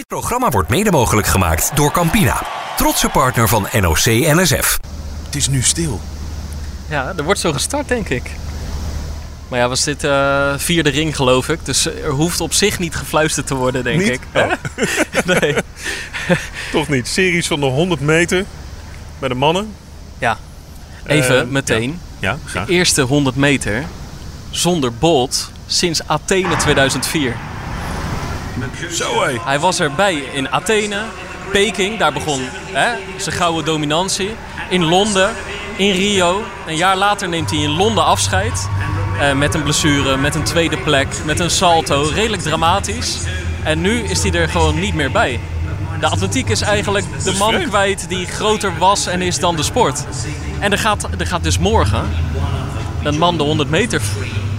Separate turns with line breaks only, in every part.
Dit programma wordt mede mogelijk gemaakt door Campina, trotse partner van NOC NSF.
Het is nu stil.
Ja, er wordt zo gestart, denk ik. Maar ja, was dit eh, vierde ring, geloof ik. Dus er hoeft op zich niet gefluisterd te worden, denk
Niet?
ik.
Oh.
nee.
Toch niet. Series van de 100 meter bij de mannen.
Ja. Even
Eh,
meteen.
Ja, graag.
De eerste 100 meter zonder Bolt sinds Athene 2004.
Zo hé.
Hij was erbij in Athene, Peking, daar begon hè, zijn gouden dominantie. In Londen, in Rio. Een jaar later neemt hij in Londen afscheid. eh, met een blessure, met een tweede plek, met een salto. Redelijk dramatisch. En nu is hij er gewoon niet meer bij. De atletiek is eigenlijk de man kwijt die groter was en is dan de sport. En er gaat, er gaat dus morgen een man de 100 meter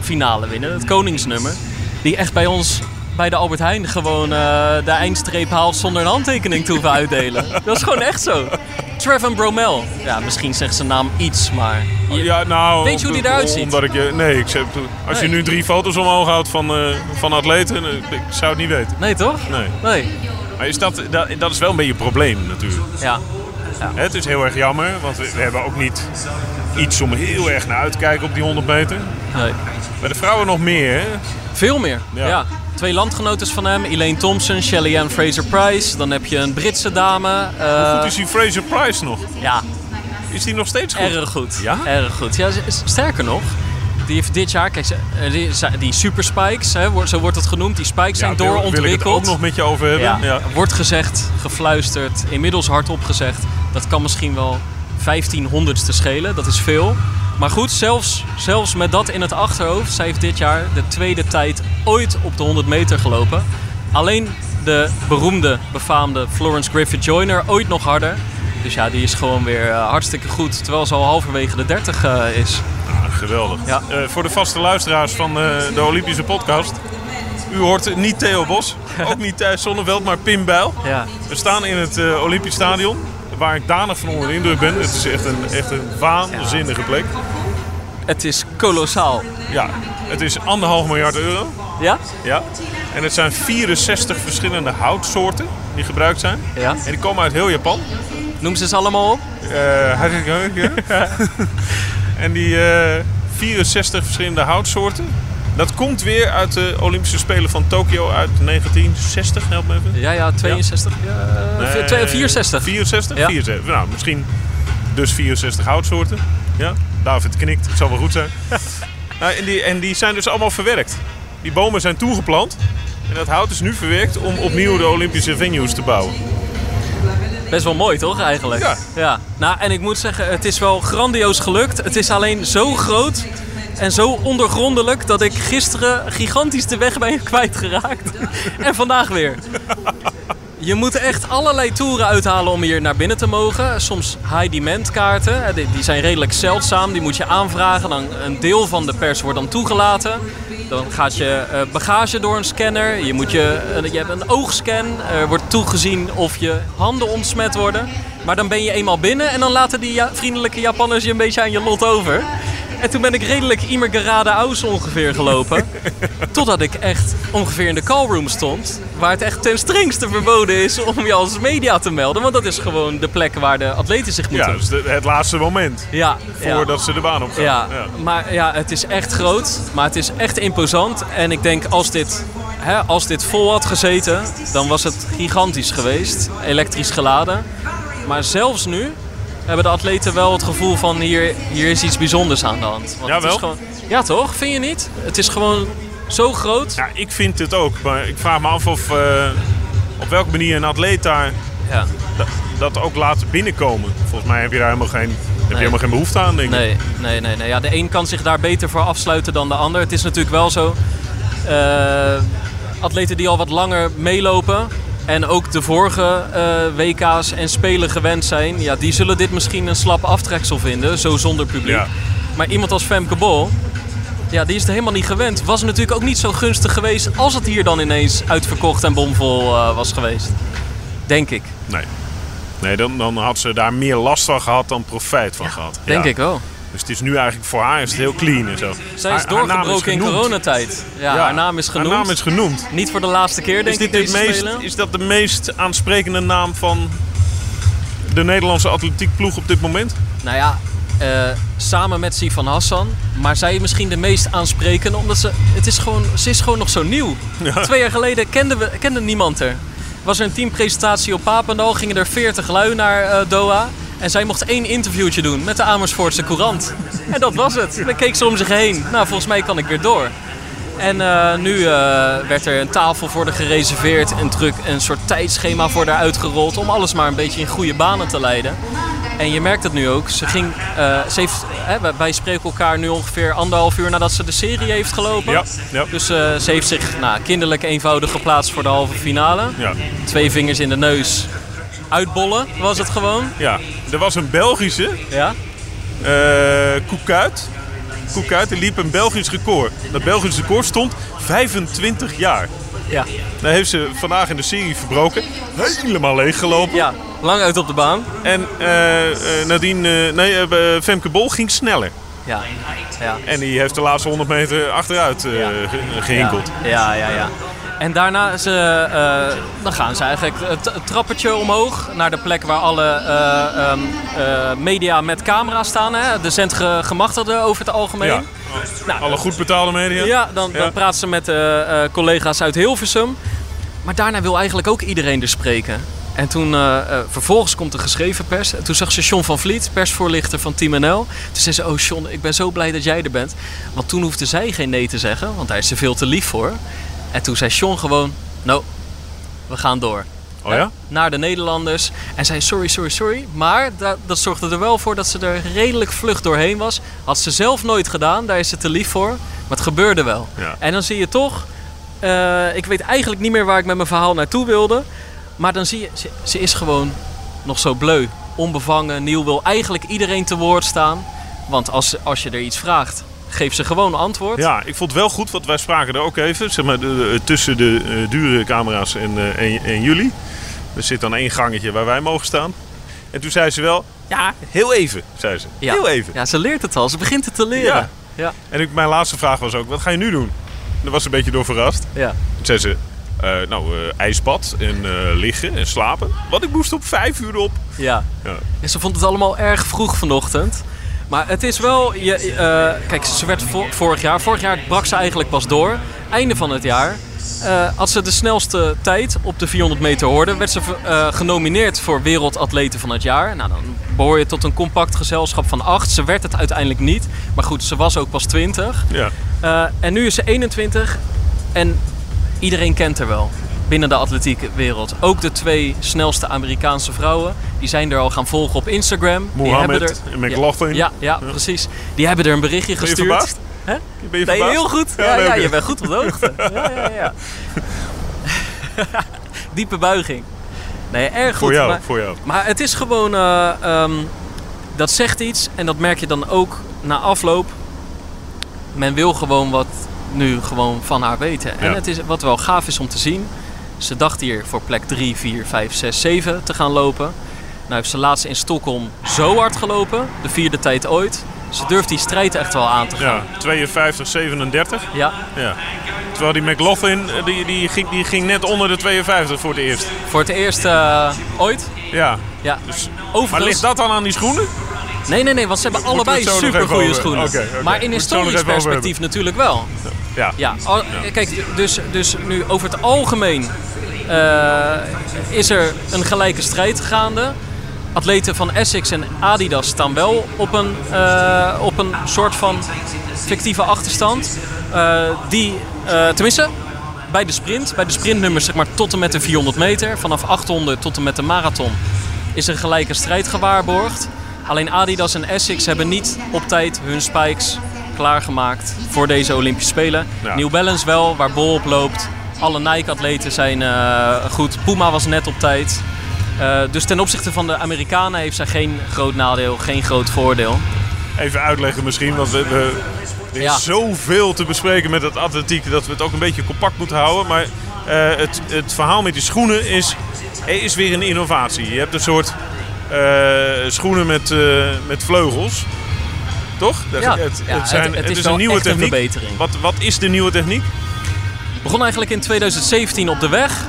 finale winnen, het koningsnummer. Die echt bij ons bij de Albert Heijn gewoon eh, de eindstreep haalt zonder een handtekening te hoeven uitdelen. Dat is gewoon echt zo. Trevor Bromel. Ja, misschien zegt zijn naam iets, maar...
Ja, nou,
Weet je hoe die eruit ziet?
Omdat ik je, nee, ik zeg, als je nu drie foto's omhoog houdt van, eh, van atleten, eh, ik zou het niet weten.
Nee, toch?
Nee.
Nee.
Maar is dat, dat, dat is wel een beetje een probleem natuurlijk.
Ja.
Hè, Het is heel erg jammer, want we, we hebben ook niet iets om heel erg naar uit te kijken op die 100 meter.
Nee.
Bij de vrouwen nog meer, hè?
Veel meer.
Ja.
Ja. Twee landgenotes van hem, Elaine Thompson, Shelly Ann Fraser-Price. Dan heb je een Britse dame. eh,
Goed is die Fraser Price nog?
ja,
Is die nog steeds goed?
Erg goed.
Ja?
Erg goed. Ja, sterker nog, die heeft dit jaar, kijk, eh, die, die super spikes, hè, zo wordt het genoemd, die spikes zijn
Ja, wil- Wil ik het
doorontwikkeld.
ook nog met je over hebben?
ja,
Ja.
Wordt gezegd, gefluisterd, inmiddels hardop gezegd, dat kan misschien wel 15 honderdste schelen, dat is veel. Maar goed, zelfs, zelfs met dat in het achterhoofd, zij heeft dit jaar de tweede tijd ooit op de 100 meter gelopen. Alleen de beroemde, befaamde Florence Griffith Joyner ooit nog harder. Dus ja, die is gewoon weer eh, hartstikke goed, terwijl ze al halverwege de 30 eh, is.
Ah, geweldig.
Ja.
Eh, voor de vaste luisteraars van de Olympische podcast. U hoort niet Theo Bos, ook niet Thijs Zonneveld, maar Pim Bijl.
Ja,
We staan in het Olympisch Stadion, waar ik danig van onder de indruk ben. Het is echt een, echt een waanzinnige plek.
Het is kolossaal.
Ja, het is anderhalf miljard euro.
Ja?
Ja. En het zijn 64 verschillende houtsoorten die gebruikt zijn.
Ja.
En die komen uit heel Japan.
Noem ze eens allemaal op.
Eh, ja. en die eh, 64 verschillende houtsoorten, dat komt weer uit de Olympische Spelen van Tokio uit 1960, help me even.
Ja, ja, 62. Ja,
Nee,
eh, twee- 64.
64?
Ja.
64. Nou, misschien dus 64 houtsoorten. Ja, David knikt, het zal wel goed zijn. nou, en, die, en die zijn dus allemaal verwerkt. Die bomen zijn toegeplant. En dat hout is nu verwerkt om opnieuw de Olympische venues te bouwen.
Best wel mooi, toch, eigenlijk?
Ja.
ja. Nou, en ik moet zeggen, het is wel grandioos gelukt. Het is alleen zo groot en zo ondergrondelijk dat ik gisteren gigantisch de weg ben kwijtgeraakt. en vandaag weer. Je moet echt allerlei toeren uithalen om hier naar binnen te mogen. Soms high-demand kaarten. Die, zijn redelijk zeldzaam. Die moet je aanvragen. Dan een deel van de pers wordt dan toegelaten. Dan gaat je eh, bagage door een scanner. Je, moet je, eh, je hebt een oogscan. Er wordt toegezien of je handen ontsmet worden. Maar dan ben je eenmaal binnen en dan laten die vriendelijke Japanners je een beetje aan je lot over. En toen ben ik redelijk immer gerade aus ongeveer gelopen. Totdat ik echt ongeveer in de callroom stond. Waar het echt ten strengste verboden is om je als media te melden. Want dat is gewoon de plek waar de atleten zich moeten...
Ja, dus de- het laatste moment
ja, ja.
voordat ze de baan op gaan.
Ja, maar ja, het is echt groot. Maar het is echt imposant. En ik denk als dit, hè, als dit vol had gezeten, dan was het gigantisch geweest. Elektrisch geladen. Maar zelfs nu hebben de atleten wel het gevoel van hier, hier is iets bijzonders aan de hand. Want het
Jawel.
is gewoon, ja toch? Vind je niet? Het is gewoon zo groot.
Ja, ik vind het ook. Maar ik vraag me af of eh, op welke manier een atleet daar
Ja.
dat, dat ook laat binnenkomen. Volgens mij heb je daar helemaal geen, heb je helemaal geen behoefte aan, denk ik.
Nee, nee, nee. nee. Ja, de een kan zich daar beter voor afsluiten dan de ander. Het is natuurlijk wel zo. eh, atleten die al wat langer meelopen. En ook de vorige eh, WK's en Spelen gewend zijn. Ja, die zullen dit misschien een slap aftreksel vinden. Zo zonder publiek.
Ja.
Maar iemand als Femke Bol. Ja, die is het helemaal niet gewend. Was natuurlijk ook niet zo gunstig geweest als het hier dan ineens uitverkocht en bomvol eh, was geweest. Denk ik.
Nee. Nee, dan, dan had ze daar meer last van gehad dan profijt van gehad.
Denk
Ja.
ik wel.
Dus het is nu eigenlijk voor haar is het heel clean en zo.
Zij is doorgebroken in coronatijd. Ja,
Ja,
haar naam is genoemd.
Haar naam is genoemd.
Niet voor de laatste keer, denk
Is, dit
ik, deze
meest,
spelen.
is dat de meest aansprekende naam van de Nederlandse atletiekploeg op dit moment?
Nou ja, eh, samen met Sivan Hassan. Maar zij misschien de meest aansprekende, omdat ze, het is gewoon, ze is gewoon nog zo nieuw. Twee jaar geleden kende, we, kende niemand er. Was er een teampresentatie op Papendal, gingen er 40 lui naar eh, Doha. En zij mocht één interviewtje doen met de Amersfoortse Courant. En dat was het. Dan keek ze om zich heen. Nou, volgens mij kan ik weer door. En eh, nu eh, werd er een tafel voor haar gereserveerd, een, druk, een soort tijdschema voor haar uitgerold om alles maar een beetje in goede banen te leiden. En je merkt het nu ook. Ze ging, eh, ze heeft, hè, wij- spreken elkaar nu ongeveer anderhalf uur nadat ze de serie heeft gelopen.
Ja, ja.
Dus ze heeft zich nou, kinderlijk eenvoudig geplaatst voor de halve finale.
Ja.
Twee vingers in de neus. Uitbollen was het gewoon.
ja. Er was een Belgische,
Ja.
eh Koekuit. Koekuit, die liep een Belgisch record. Dat Belgisch record stond 25 jaar.
Ja.
Daar heeft ze vandaag in de serie verbroken. Helemaal leeggelopen.
ja, lang uit op de baan.
En eh, eh, nadien, nee, Femke Bol ging sneller.
Ja. ja.
En die heeft de laatste 100 meter achteruit
Ja.
ge- gehinkeld.
Ja, ja, ja. En daarna ze, eh, dan gaan ze eigenlijk het trappetje omhoog naar de plek waar alle eh, ehm, eh, media met camera staan. Hè? De zendgemachtigden over het algemeen.
Ja.
Nou,
Alle goed betaalde media.
ja, dan,
Ja.
dan praat ze met eh, eh, collega's uit Hilversum. Maar daarna wil eigenlijk ook iedereen er spreken. En toen, eh, eh, vervolgens komt de geschreven pers. En toen zag ze John van Vliet, persvoorlichter van Team NL. Toen zei ze, oh John, ik ben zo blij dat jij er bent. Want toen hoefde zij geen nee te zeggen, want daar is ze veel te lief voor. En toen zei John gewoon, nou, we gaan door.
Oh ja?
Naar de Nederlanders. En zei sorry, sorry, sorry. Maar dat, dat zorgde er wel voor dat ze er redelijk vlug doorheen was. Had ze zelf nooit gedaan, daar is ze te lief voor. Maar het gebeurde wel.
Ja.
En dan zie je toch... eh, ik weet eigenlijk niet meer waar ik met mijn verhaal naartoe wilde. Maar dan zie je, ze, ze is gewoon nog zo bleu. Onbevangen, nieuw, wil eigenlijk iedereen te woord staan. Want als, als je er iets vraagt, geef ze gewoon antwoord.
Ja, ik vond het wel goed, want wij spraken er ook even zeg maar, de- tussen de eh, dure camera's en, eh, en, en jullie. Er zit dan één gangetje waar wij mogen staan. En toen zei ze wel, ja, heel even, zei ze.
Ja.
Heel even.
Ja, ze leert het al. Ze begint het te leren.
Ja.
Ja.
En ik, mijn laatste vraag was ook, wat ga je nu doen? Daar was ze een beetje door verrast.
ja.
Toen zei ze, eh, nou, eh, ijsbad en eh, liggen en slapen. Want ik moest op vijf uur op.
Ja.
Ja.
Ja, ze vond het allemaal erg vroeg vanochtend. Maar het is wel... Je, eh, kijk, ze werd vo- vorig jaar... Vorig jaar brak ze eigenlijk pas door. Einde van het jaar... eh, had ze de snelste tijd op de 400 meter hoorde. Werd ze eh, genomineerd voor Wereldatleten van het jaar. Nou, dan behoor je tot een compact gezelschap van acht. Ze werd het uiteindelijk niet. Maar goed, ze was ook pas 20.
Ja.
En nu is ze 21 en iedereen kent haar wel binnen de atletieke wereld. Ook de twee snelste Amerikaanse vrouwen, die zijn er al gaan volgen op Instagram. Die
Mohammed
hebben er-
en McLaughlin.
Ja, ja, precies. Die hebben er een berichtje
Ben je
gestuurd.
verbaasd?
Hè?
Ben je
Nee,
verbaasd?
heel goed.
Ja,
Ja, je bent goed op de hoogte. Ja, ja, ja. Diepe buiging. Nee, erg goed.
Voor jou,
maar-
voor jou.
maar het is gewoon, eh, ehm, dat zegt iets en dat merk je dan ook na afloop. Men wil gewoon wat nu gewoon van haar weten. En
Ja.
het is, wat wel gaaf is om te zien. Ze dacht hier voor plek 3, 4, 5, 6, 7 te gaan lopen. Nou heeft ze laatst in Stockholm zo hard gelopen. De vierde tijd ooit. Ze durft die strijd echt wel aan te gaan.
Ja, 52, 37.
Ja,
Ja. Terwijl die McLaughlin, eh, die, die, ging, die ging net onder de 52 voor het eerst.
voor het eerst eh, ooit.
Ja.
Ja.
Dus,
Overigens,
maar ligt dat dan aan die schoenen?
Nee, nee, nee, want ze hebben allebei super goede schoenen. Maar in historisch perspectief natuurlijk wel.
Ja.
Ja, al- kijk, dus, dus nu over het algemeen eh, is er een gelijke strijd gaande. Atleten van Essex en Adidas staan wel op een, eh, op een soort van fictieve achterstand. Eh, die, tenminste, bij de sprint, bij de sprintnummers zeg maar tot en met de 400 meter, vanaf 800 tot en met de marathon, is er gelijke strijd gewaarborgd. Alleen Adidas en Essex hebben niet op tijd hun spikes klaargemaakt voor deze Olympische Spelen.
Ja.
New Balance wel, waar Bol op loopt. Alle Nike-atleten zijn eh, goed. Puma was net op tijd. Eh, dus ten opzichte van de Amerikanen heeft zij geen groot nadeel, geen groot voordeel.
Even uitleggen misschien, want we, we, er is
Ja.
zoveel te bespreken met het atletiek dat we het ook een beetje compact moeten houden. Maar eh, het, het verhaal met die schoenen is, is weer een innovatie. Je hebt een soort schoenen met, met vleugels. Toch?
Ja.
het,
Ja,
het, zijn,
het-
het,
het is
een nieuwe
een
techniek.
verbetering.
Wat, wat is de nieuwe techniek?
Begon eigenlijk in 2017 op de weg.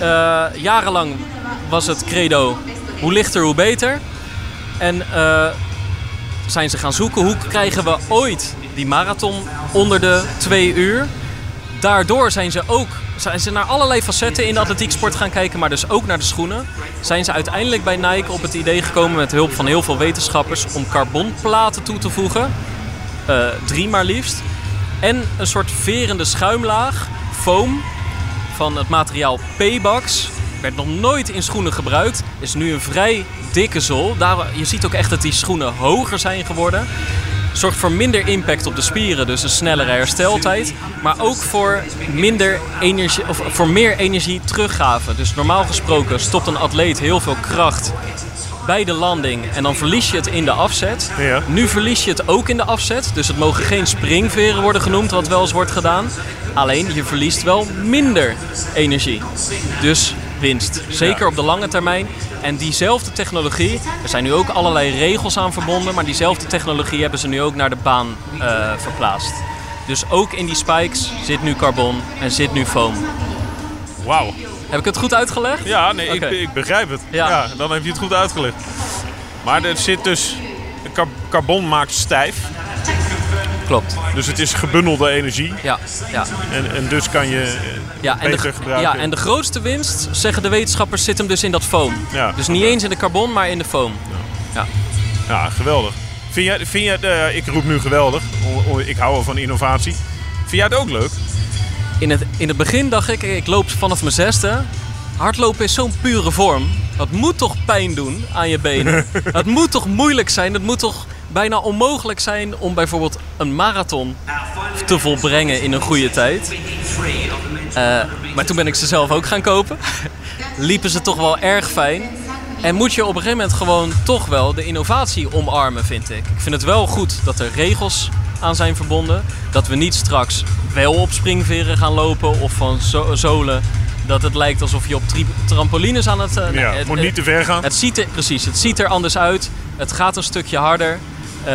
Eh, jarenlang was het credo hoe lichter hoe beter. En eh, zijn ze gaan zoeken hoe krijgen we ooit die marathon onder de twee uur. Daardoor zijn ze ook zijn ze naar allerlei facetten in de atletieksport gaan kijken, maar dus ook naar de schoenen. Zijn ze uiteindelijk bij Nike op het idee gekomen met hulp van heel veel wetenschappers om carbonplaten toe te voegen. Eh, drie maar liefst. En een soort verende schuimlaag, foam, van het materiaal P-Bax. Werd nog nooit in schoenen gebruikt. Is nu een vrij dikke zool. Daar, je ziet ook echt dat die schoenen hoger zijn geworden. Zorgt voor minder impact op de spieren, dus een snellere hersteltijd. Maar ook voor, minder energie, of voor meer energie teruggave. Dus normaal gesproken stopt een atleet heel veel kracht bij de landing en dan verlies je het in de afzet.
Ja.
Nu verlies je het ook in de afzet. Dus het mogen geen springveren worden genoemd, wat wel eens wordt gedaan. Alleen je verliest wel minder energie. Dus winst. Zeker op de lange termijn. En diezelfde technologie, er zijn nu ook allerlei regels aan verbonden, maar diezelfde technologie hebben ze nu ook naar de baan eh, verplaatst. Dus ook in die spikes zit nu carbon en zit nu foam.
Wauw.
Heb ik het goed uitgelegd?
Ja, nee, ik, ik begrijp het.
Ja.
Ja. dan heb je het goed uitgelegd. Maar er zit dus... car- Carbon maakt stijf.
Klopt.
Dus het is gebundelde energie.
Ja, ja.
En, en dus kan je eh,
Ja en,
beter
de,
gebruiken.
ja, en de grootste winst, zeggen de wetenschappers, zit hem dus in dat foam.
Ja.
Dus niet eens in de carbon, maar in de foam. Ja.
Ja, geweldig. Vind jij, vind jij eh, ik roep nu geweldig. O- o- Ik hou van innovatie. Vind jij het ook leuk?
In, het, in het begin dacht ik, ik loop vanaf mijn zesde. Hardlopen is zo'n pure vorm. Dat moet toch pijn doen aan je benen? Het moet toch moeilijk zijn? Het moet toch bijna onmogelijk zijn om bijvoorbeeld een marathon te volbrengen in een goede tijd? Eh, maar toen ben ik ze zelf ook gaan kopen. Liepen ze toch wel erg fijn. En moet je op een gegeven moment gewoon toch wel de innovatie omarmen, vind ik. Ik vind het wel goed dat er regels aan zijn verbonden. Dat we niet straks wel op springveren gaan lopen of van zo- zolen. Dat het lijkt alsof je op trampolines aan het... nee,
Ja,
het-
moet niet te ver gaan.
het ziet er, precies, het ziet er anders uit. Het gaat een stukje harder. Eh,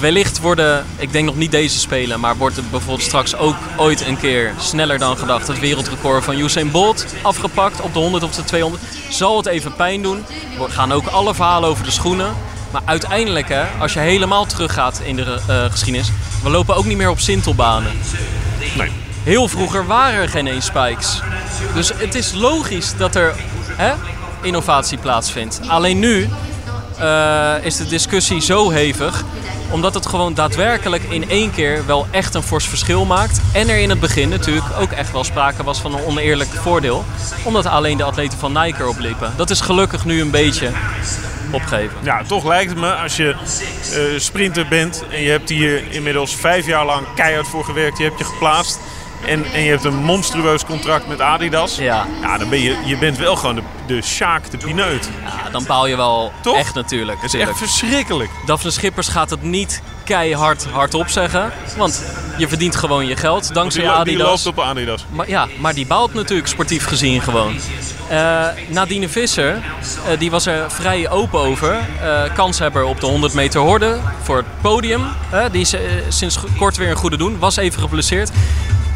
wellicht worden, ik denk nog niet deze spelen, maar wordt het bijvoorbeeld straks ook ooit een keer sneller dan gedacht het wereldrecord van Usain Bolt afgepakt op de 100 of de 200. Zal het even pijn doen? We gaan ook alle verhalen over de schoenen. Maar uiteindelijk, hè, als je helemaal teruggaat in de eh, geschiedenis, we lopen ook niet meer op sintelbanen.
Nee.
Heel vroeger waren er geen eens spikes. Dus het is logisch dat er hè, innovatie plaatsvindt. Alleen nu eh, is de discussie zo hevig omdat het gewoon daadwerkelijk in één keer wel echt een fors verschil maakt. En er in het begin natuurlijk ook echt wel sprake was van een oneerlijk voordeel. Omdat alleen de atleten van Nike erop liepen. Dat is gelukkig nu een beetje opgegeven.
Ja, toch lijkt het me als je eh, sprinter bent en je hebt hier inmiddels vijf jaar lang keihard voor gewerkt. Je hebt je geplaatst en, en je hebt een monstrueus contract met Adidas.
Ja.
Ja, dan ben je, je bent wel gewoon de, de Sjaak, de pineut.
Ja, dan baal je wel
Toch?
echt natuurlijk.
Het is echt verschrikkelijk.
Daphne Schippers gaat het niet keihard hardop zeggen. Want je verdient gewoon je geld
Die,
dankzij
die
Adidas.
loopt op Adidas.
Maar, ja, maar die baalt natuurlijk sportief gezien gewoon. Eh, Nadine Visser, eh, die was er vrij open over. Eh kanshebber op de 100 meter horde voor het podium. Die is sinds kort weer een goede doen. Was even geblesseerd.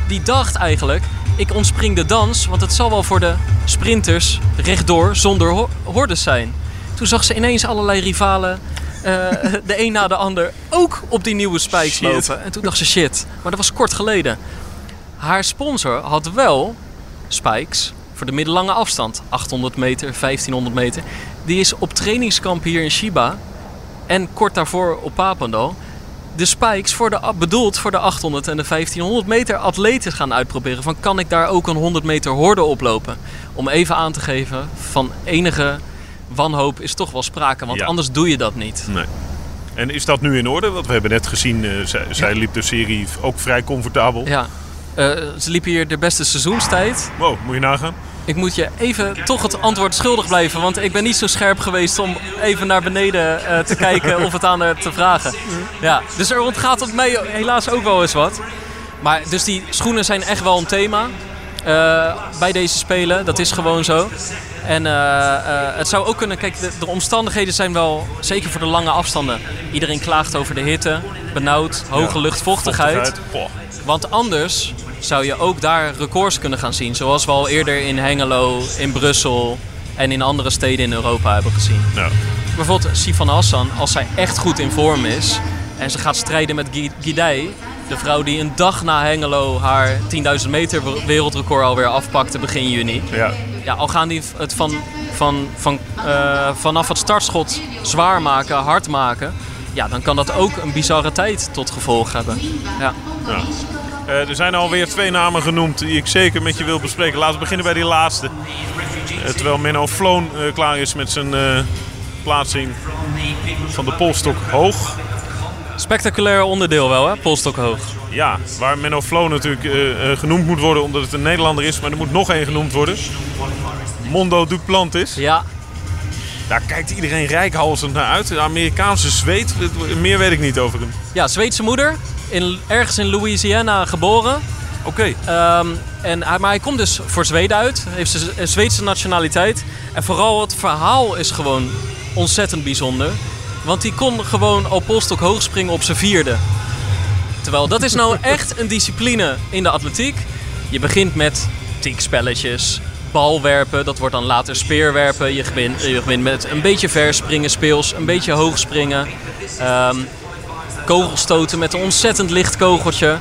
Die dacht eigenlijk, ik ontspring de dans, want het zal wel voor de sprinters rechtdoor zonder ho- hordes zijn. Toen zag ze ineens allerlei rivalen, eh, de een na de ander, ook op die nieuwe spikes lopen. En toen dacht ze, shit, maar dat was kort geleden. Haar sponsor had wel spikes voor de middellange afstand. 800 meter, 1500 meter. Die is op trainingskamp hier in Shiba en kort daarvoor op Papendal de spikes voor de, bedoeld voor de 800 en de 1500 meter atleten gaan uitproberen. Van kan ik daar ook een 100 meter horde oplopen? Om even aan te geven van enige wanhoop is toch wel sprake. Want
Ja.
anders doe je dat niet.
Nee. En is dat nu in orde? Want we hebben net gezien, eh, zij, zij liep de serie ook vrij comfortabel.
Ja. Eh, ze liepen hier de beste seizoenstijd.
Wow, moet je nagaan.
Ik moet je even toch het antwoord schuldig blijven. Want ik ben niet zo scherp geweest om even naar beneden eh, te kijken of het aan haar te vragen. Ja, dus er ontgaat op mij helaas ook wel eens wat. Maar dus die schoenen zijn echt wel een thema. eh, bij deze Spelen. Dat is gewoon zo. En eh, het zou ook kunnen... Kijk, de, de omstandigheden zijn wel... Zeker voor de lange afstanden. Iedereen klaagt over de hitte. Benauwd. Hoge
Ja,
luchtvochtigheid. Want anders zou je ook daar records kunnen gaan zien. Zoals we al eerder in Hengelo, in Brussel en in andere steden in Europa hebben gezien.
Ja.
Bijvoorbeeld Sifan Hassan, als zij echt goed in vorm is en ze gaat strijden met Guidei, de vrouw die een dag na Hengelo haar 10.000 meter wereldrecord alweer afpakte begin juni.
Ja.
Ja, al gaan die het van, van, van, eh, vanaf het startschot zwaar maken, hard maken, ja, dan kan dat ook een bizarre tijd tot gevolg hebben. Ja.
Ja. Eh, er zijn alweer twee namen genoemd die ik zeker met je wil bespreken. Laten we beginnen bij die laatste. Eh, terwijl Menno Floon eh, klaar is met zijn plaatsing van de polstok hoog.
Spectaculair onderdeel wel, hè? Polstok hoog.
Ja, waar Menno Floon natuurlijk genoemd moet worden omdat het een Nederlander is. Maar er moet nog één genoemd worden. Mondo Duplantis.
Ja,
Daar kijkt iedereen rijkhalsend naar uit. De Amerikaanse zweet. Meer weet ik niet over hem.
ja Zweedse moeder, in, ergens in Louisiana geboren.
Oké.
Ehm, en maar hij komt dus voor Zweden uit, heeft een Zweedse nationaliteit. En vooral het verhaal is gewoon ontzettend bijzonder. Want hij kon gewoon al polstok hoog springen op zijn vierde. Terwijl dat is nou echt een discipline in de atletiek. Je begint met tikspelletjes, balwerpen, dat wordt dan later speerwerpen. Je begint, je begint met een beetje verspringen speels, een beetje hoog springen. Ehm, kogelstoten met een ontzettend licht kogeltje.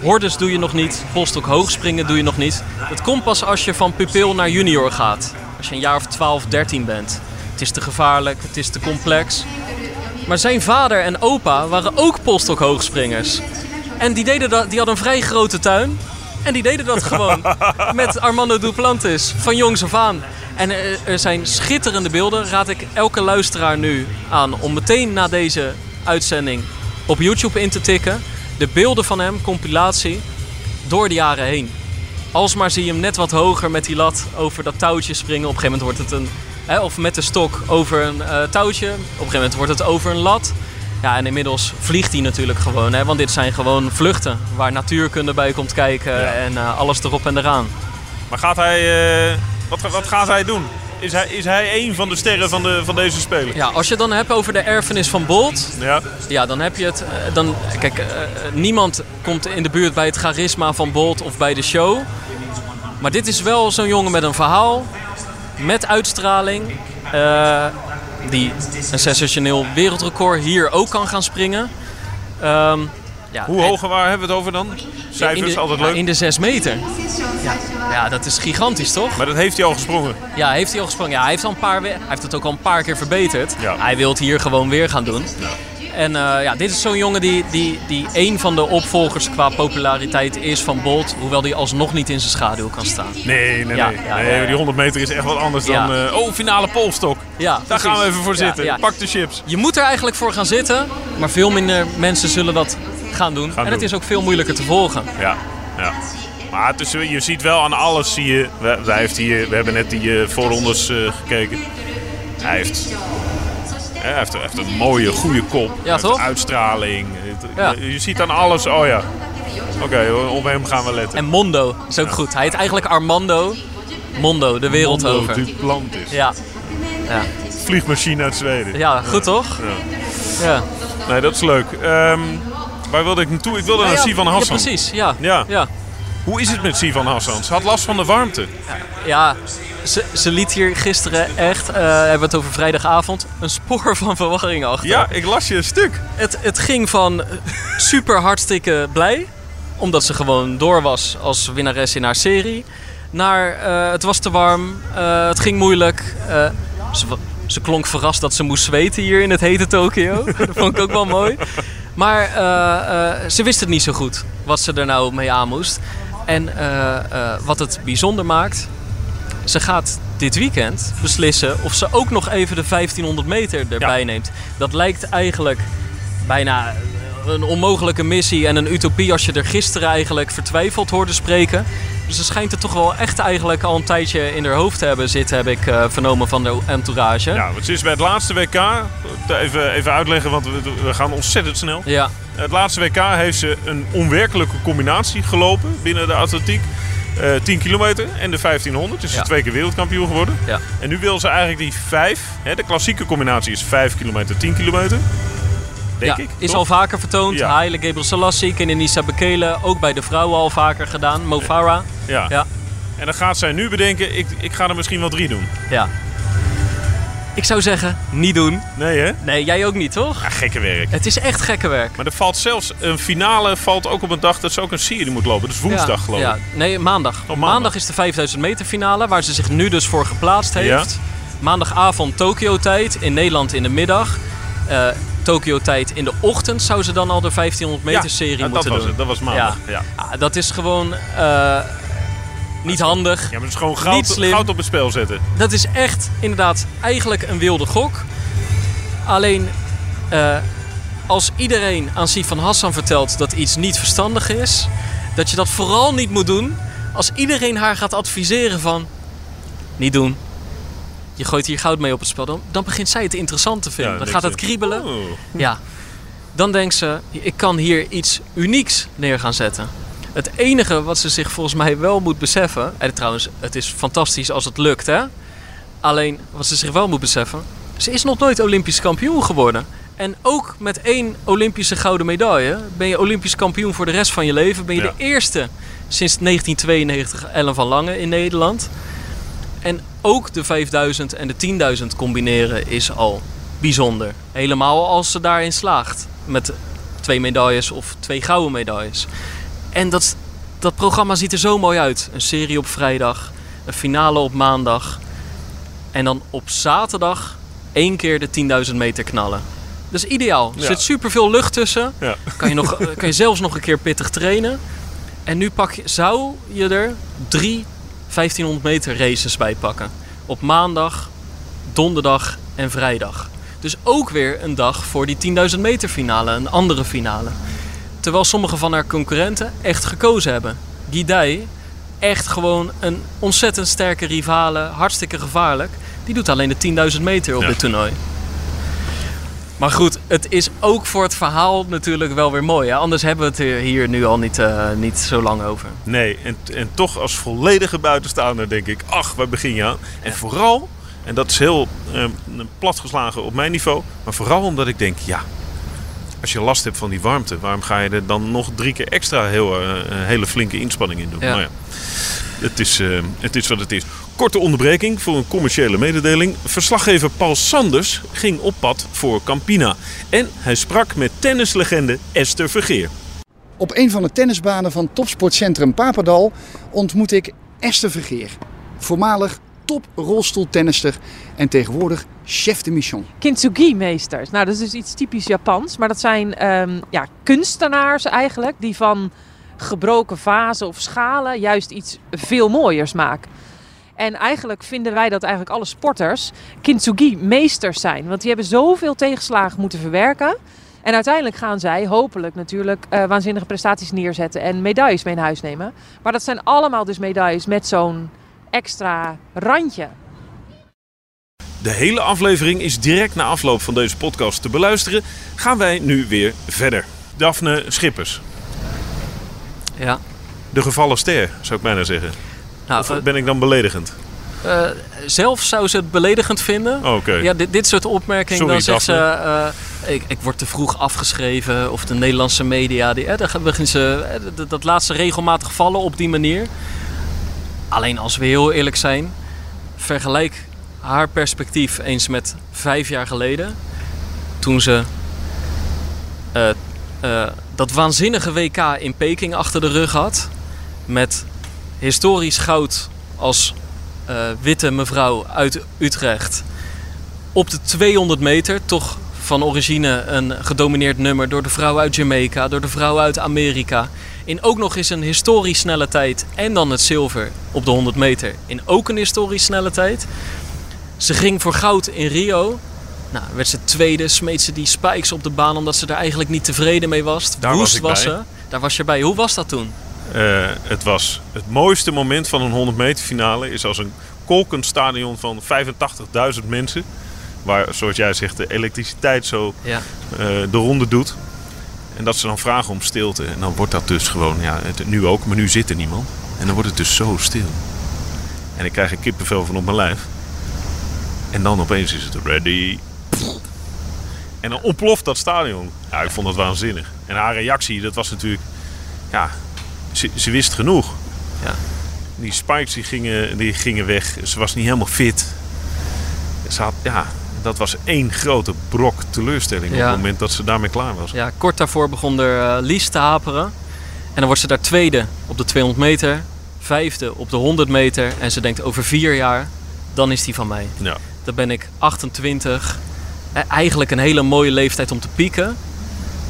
Hordes doe je nog niet, polstok hoog springen doe je nog niet. Dat komt pas als je van pupil naar junior gaat. Als je een jaar of 12, 13 bent. Het is te gevaarlijk, het is te complex. Maar zijn vader en opa waren ook polstok hoogspringers. En die, deden dat, die hadden een vrij grote tuin. En die deden dat gewoon met Armando Duplantis van jongs af aan. En er zijn schitterende beelden. Raad ik elke luisteraar nu aan om meteen na deze uitzending op YouTube in te tikken. De beelden van hem, compilatie, door de jaren heen. Alsmaar zie je hem net wat hoger met die lat over dat touwtje springen. Op een gegeven moment wordt het een... Hè, of met de stok over een eh, touwtje. Op een gegeven moment wordt het over een lat. Ja, en inmiddels vliegt hij natuurlijk gewoon. Hè, want dit zijn gewoon vluchten waar natuurkunde bij komt kijken.
Ja.
En eh, alles erop en eraan.
Maar gaat hij, eh, wat, wat gaat hij doen? Is hij, is hij een van de sterren van, de, van deze speler?
Ja, als je het dan hebt over de erfenis van Bolt.
Ja.
Ja, dan heb je het. eh, Dan, kijk, eh, niemand komt in de buurt bij het charisma van Bolt of bij de show. Maar dit is wel zo'n jongen met een verhaal. Met uitstraling. eh, die een sensationeel wereldrecord hier ook kan gaan springen. Ehm, ja,
Hoe hoog waar hebben we het over dan? Cijfers,
in de,
altijd
ja,
leuk.
in de 6 meter. Ja, ja, dat is gigantisch toch?
Maar dat heeft hij al gesprongen.
Ja, heeft hij al gesprongen? Ja, hij heeft, al een paar, hij heeft het ook al een paar keer verbeterd.
Ja.
Hij wil het hier gewoon weer gaan doen. En eh, ja, dit is zo'n jongen die, die, die een van de opvolgers qua populariteit is van Bolt. Hoewel die alsnog niet in zijn schaduw kan staan.
Nee, nee,
Ja,
nee.
ja,
nee
ja, ja.
Die 100 meter is echt wat anders
Ja.
dan... eh, oh, finale polstok.
Ja,
Daar
precies.
gaan we even voor
Ja,
zitten.
ja.
Pak de chips.
Je moet er eigenlijk voor gaan zitten. Maar veel minder mensen zullen dat gaan doen. en het is ook veel moeilijker te volgen.
Ja, ja. Maar het is, je ziet wel aan alles, zie je... We, hij heeft hier, we hebben net die eh, voorrondes eh, gekeken. Hij heeft... Hij heeft, hij heeft een mooie, goede kop. Heeft
toch?
Uitstraling.
Ja.
Je, je ziet aan alles, oh ja. Oké, op hem gaan we letten.
En Mondo is ook goed. Hij heet eigenlijk Armando. Mondo, de wereld
Mondo
over.
Duplantis.
Ja. Ja.
Vliegmachine uit Zweden.
ja, goed toch? Ja.
Nee, dat is leuk. Ehm, waar wilde ik naartoe? Ik wilde naar
Ja,
Sivan
ja,
Hassan.
precies. Ja.
Ja.
ja.
Hoe is het met Sivan Hassan? Ze had last van de warmte.
Ja, ze, ze liet hier gisteren echt, eh hebben we het over vrijdagavond, een spoor van verwarring achter.
Ja, ik las je een stuk.
Het, het ging van super hartstikke blij, omdat ze gewoon door was als winnares in haar serie, naar eh, het was te warm, eh, het ging moeilijk. ze, ze klonk verrast dat ze moest zweten hier in het hete Tokio. dat vond ik ook wel mooi. Maar eh, eh, ze wist het niet zo goed wat ze er nou mee aan moest. En eh, wat het bijzonder maakt, ze gaat dit weekend beslissen of ze ook nog even de 1500 meter erbij
Ja.
neemt. Dat lijkt eigenlijk bijna een onmogelijke missie en een utopie als je er gisteren eigenlijk vertwijfeld hoorde spreken. Dus ze schijnt het toch wel echt eigenlijk al een tijdje in haar hoofd te hebben zitten, heb ik eh, vernomen van de entourage.
Ja, want ze is bij het laatste WK, even, even uitleggen, want we, we gaan ontzettend snel.
Ja,
Het laatste WK heeft ze een onwerkelijke combinatie gelopen binnen de atletiek. eh 10 kilometer en de 1500. Dus ze
Ja.
is twee keer wereldkampioen geworden.
Ja.
En nu wil ze eigenlijk die vijf. Hè, de klassieke combinatie is 5 kilometer, 10 kilometer. Denk
ja,
ik.
is
toch?
al vaker vertoond.
Ja.
Haile Gebrselassie, Kenenisa Bekele. Ook bij de vrouwen al vaker gedaan. Mo Farah.
Ja.
Ja.
En dan gaat zij nu bedenken, ik, ik ga er misschien wel drie doen.
Ja. Ik zou zeggen, niet doen.
Nee hè?
Nee, jij ook niet, toch?
Ja, gekke werk.
Het is echt gekke werk.
Maar er valt zelfs een finale valt ook op een dag dat ze ook een serie moet lopen. Dus woensdag
ja,
geloof ik.
ja. Nee, maandag.
maandag.
maandag. is de 5000 meter finale, waar ze zich nu dus voor geplaatst heeft. Maandagavond Tokio-tijd, in Nederland in de middag. Eh Tokio-tijd in de ochtend zou ze dan al de 1500 meter serie
ja, dat
moeten
was het. Dat was maandag. Ja.
Ja, dat is gewoon eh, niet handig.
Ja, maar het is gewoon
Niet
goud,
slim.
goud op het spel zetten.
Dat is echt inderdaad eigenlijk een wilde gok. Alleen eh, als iedereen aan Sifan Hassan vertelt dat iets niet verstandig is, dat je dat vooral niet moet doen. Als iedereen haar gaat adviseren van niet doen. Je gooit hier goud mee op het spel. Dan, dan begint zij het interessant te vinden.
Ja,
dan gaat het kriebelen.
"Oh."
Ja. Dan denkt ze, ik kan hier iets unieks neer gaan zetten. Het enige wat ze zich volgens mij wel moet beseffen... En trouwens, het is fantastisch als het lukt, hè? Alleen, wat ze zich wel moet beseffen... Ze is nog nooit Olympisch kampioen geworden. En ook met één Olympische gouden medaille... ben je Olympisch kampioen voor de rest van je leven. Ben je
Ja.
de eerste sinds 1992 Ellen van Lange in Nederland. En ook de 5000 en de 10.000 combineren is al bijzonder. Helemaal als ze daarin slaagt. Met twee medailles of twee gouden medailles. En dat, dat programma ziet er zo mooi uit. Een serie op vrijdag, een finale op maandag. En dan op zaterdag één keer de 10.000 meter knallen. Dat is ideaal. Er
Ja.
zit superveel lucht tussen.
Ja.
Kan je, nog, eh, kan je zelfs nog een keer pittig trainen. En nu pak je, zou je er drie 1500 meter races bij pakken. Op maandag, donderdag en vrijdag. Dus ook weer een dag voor die 10.000 meter finale, een andere finale. Terwijl sommige van haar concurrenten echt gekozen hebben. Guidai, echt gewoon een ontzettend sterke rivale, hartstikke gevaarlijk. Die doet alleen de 10.000 meter op
Ja.
dit toernooi. Maar goed, het is ook voor het verhaal natuurlijk wel weer mooi. Hè? Anders hebben we het er hier nu al niet, eh, niet zo lang over.
Nee, en, en toch als volledige buitenstaander denk ik, ach, waar begin je aan? En vooral, en dat is heel eh, platgeslagen op mijn niveau, maar vooral omdat ik denk, ja, als je last hebt van die warmte, waarom ga je er dan nog drie keer extra heel, eh, een hele flinke inspanning in doen?
Ja.
Nou ja, het is, eh, het is wat het is. Korte onderbreking voor een commerciële mededeling. Verslaggever Paul Sanders ging op pad voor Campina. En hij sprak met tennislegende Esther Vergeer.
Op een van de tennisbanen van topsportcentrum Papendal ontmoet ik Esther Vergeer. Voormalig top rolstoeltennister en tegenwoordig chef de mission.
Kintsugi-meesters. Nou, dat is dus iets typisch Japans. Maar dat zijn ehm, ja, kunstenaars eigenlijk die van gebroken vazen of schalen juist iets veel mooiers maken. En eigenlijk vinden wij dat eigenlijk alle sporters kintsugi-meesters zijn. Want die hebben zoveel tegenslagen moeten verwerken. En uiteindelijk gaan zij hopelijk natuurlijk eh, waanzinnige prestaties neerzetten en medailles mee naar huis nemen. Maar dat zijn allemaal dus medailles met zo'n extra randje.
De hele aflevering is direct na afloop van deze podcast te beluisteren. Gaan wij nu weer verder. Daphne Schippers,
Ja.
de gevallen ster, zou ik bijna zeggen.
Nou,
Of
eh,
ben ik dan beledigend?
eh, zelf zou ze het beledigend vinden.
Oh, Oké.
Ja, dit, dit soort opmerkingen,
Sorry,
dan zegt ze... Eh, ik, ik word te vroeg afgeschreven. Of de Nederlandse media, die, eh, daar beginnen ze, eh, dat, dat laat ze regelmatig vallen op die manier. Alleen als we heel eerlijk zijn... Vergelijk haar perspectief eens met vijf jaar geleden. Toen ze eh, eh, dat waanzinnige WK in Peking achter de rug had. Met historisch goud als eh, witte mevrouw uit Utrecht. Op de 200 meter, toch van origine een gedomineerd nummer door de vrouw uit Jamaica, door de vrouw uit Amerika. In ook nog eens een historisch snelle tijd en dan het zilver op de 100 meter. In ook een historisch snelle tijd. Ze ging voor goud in Rio. Nou, werd ze tweede, smeet ze die spikes op de baan omdat ze er eigenlijk niet tevreden mee was.
Daar was ik
was
bij.
ze. Daar was je bij. Hoe was dat toen?
Eh, het was het mooiste moment van een 100 meter finale. Is als een kolkend stadion van 85.000 mensen. Waar, zoals jij zegt, de elektriciteit zo
Ja.
eh, de ronde doet. En dat ze dan vragen om stilte. En dan wordt dat dus gewoon, ja, het, nu ook, maar nu zit er niemand. En dan wordt het dus zo stil. En ik krijg er kippenvel van op mijn lijf. En dan opeens is het ready. En dan ontploft dat stadion. Ja, ik vond dat waanzinnig. En haar reactie, dat was natuurlijk... Ja, ze, ze wist genoeg.
Ja.
Die spikes die gingen, die gingen weg. Ze was niet helemaal fit. Ze had, ja, dat was één grote brok teleurstelling op het moment dat ze daarmee klaar was.
Ja, kort daarvoor begon er eh, Lies te haperen. En dan wordt ze daar tweede op de 200 meter, vijfde op de 100 meter. En ze denkt over vier jaar, dan is die van mij.
Ja.
Dan ben ik 28. Eh, Eigenlijk een hele mooie leeftijd om te pieken.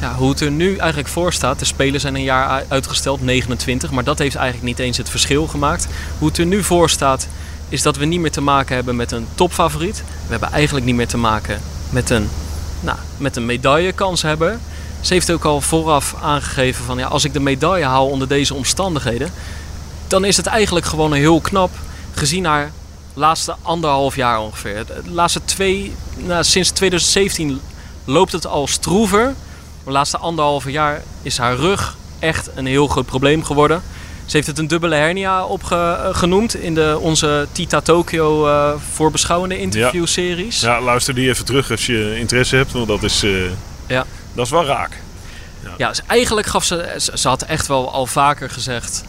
Ja, hoe het er nu eigenlijk voor staat. De Spelen zijn een jaar uitgesteld, 29. Maar dat heeft eigenlijk niet eens het verschil gemaakt. Hoe het er nu voor staat, is dat we niet meer te maken hebben met een topfavoriet. We hebben eigenlijk niet meer te maken met een, nou, met een medaillekanshebber. Ze heeft ook al vooraf aangegeven van ja, als ik de medaille haal onder deze omstandigheden, dan is het eigenlijk gewoon heel knap gezien haar laatste anderhalf jaar ongeveer. De laatste twee, nou, sinds 2017 loopt het al stroever. De laatste anderhalve jaar is haar rug echt een heel groot probleem geworden. Ze heeft het een dubbele hernia opgenoemd in de, onze Tita Tokyo eh voorbeschouwende interviewseries.
ja, luister die even terug als je interesse hebt. Want dat is, eh,
Ja.
dat is wel raak.
Ja, dus eigenlijk gaf ze, ze, ze had echt wel al vaker gezegd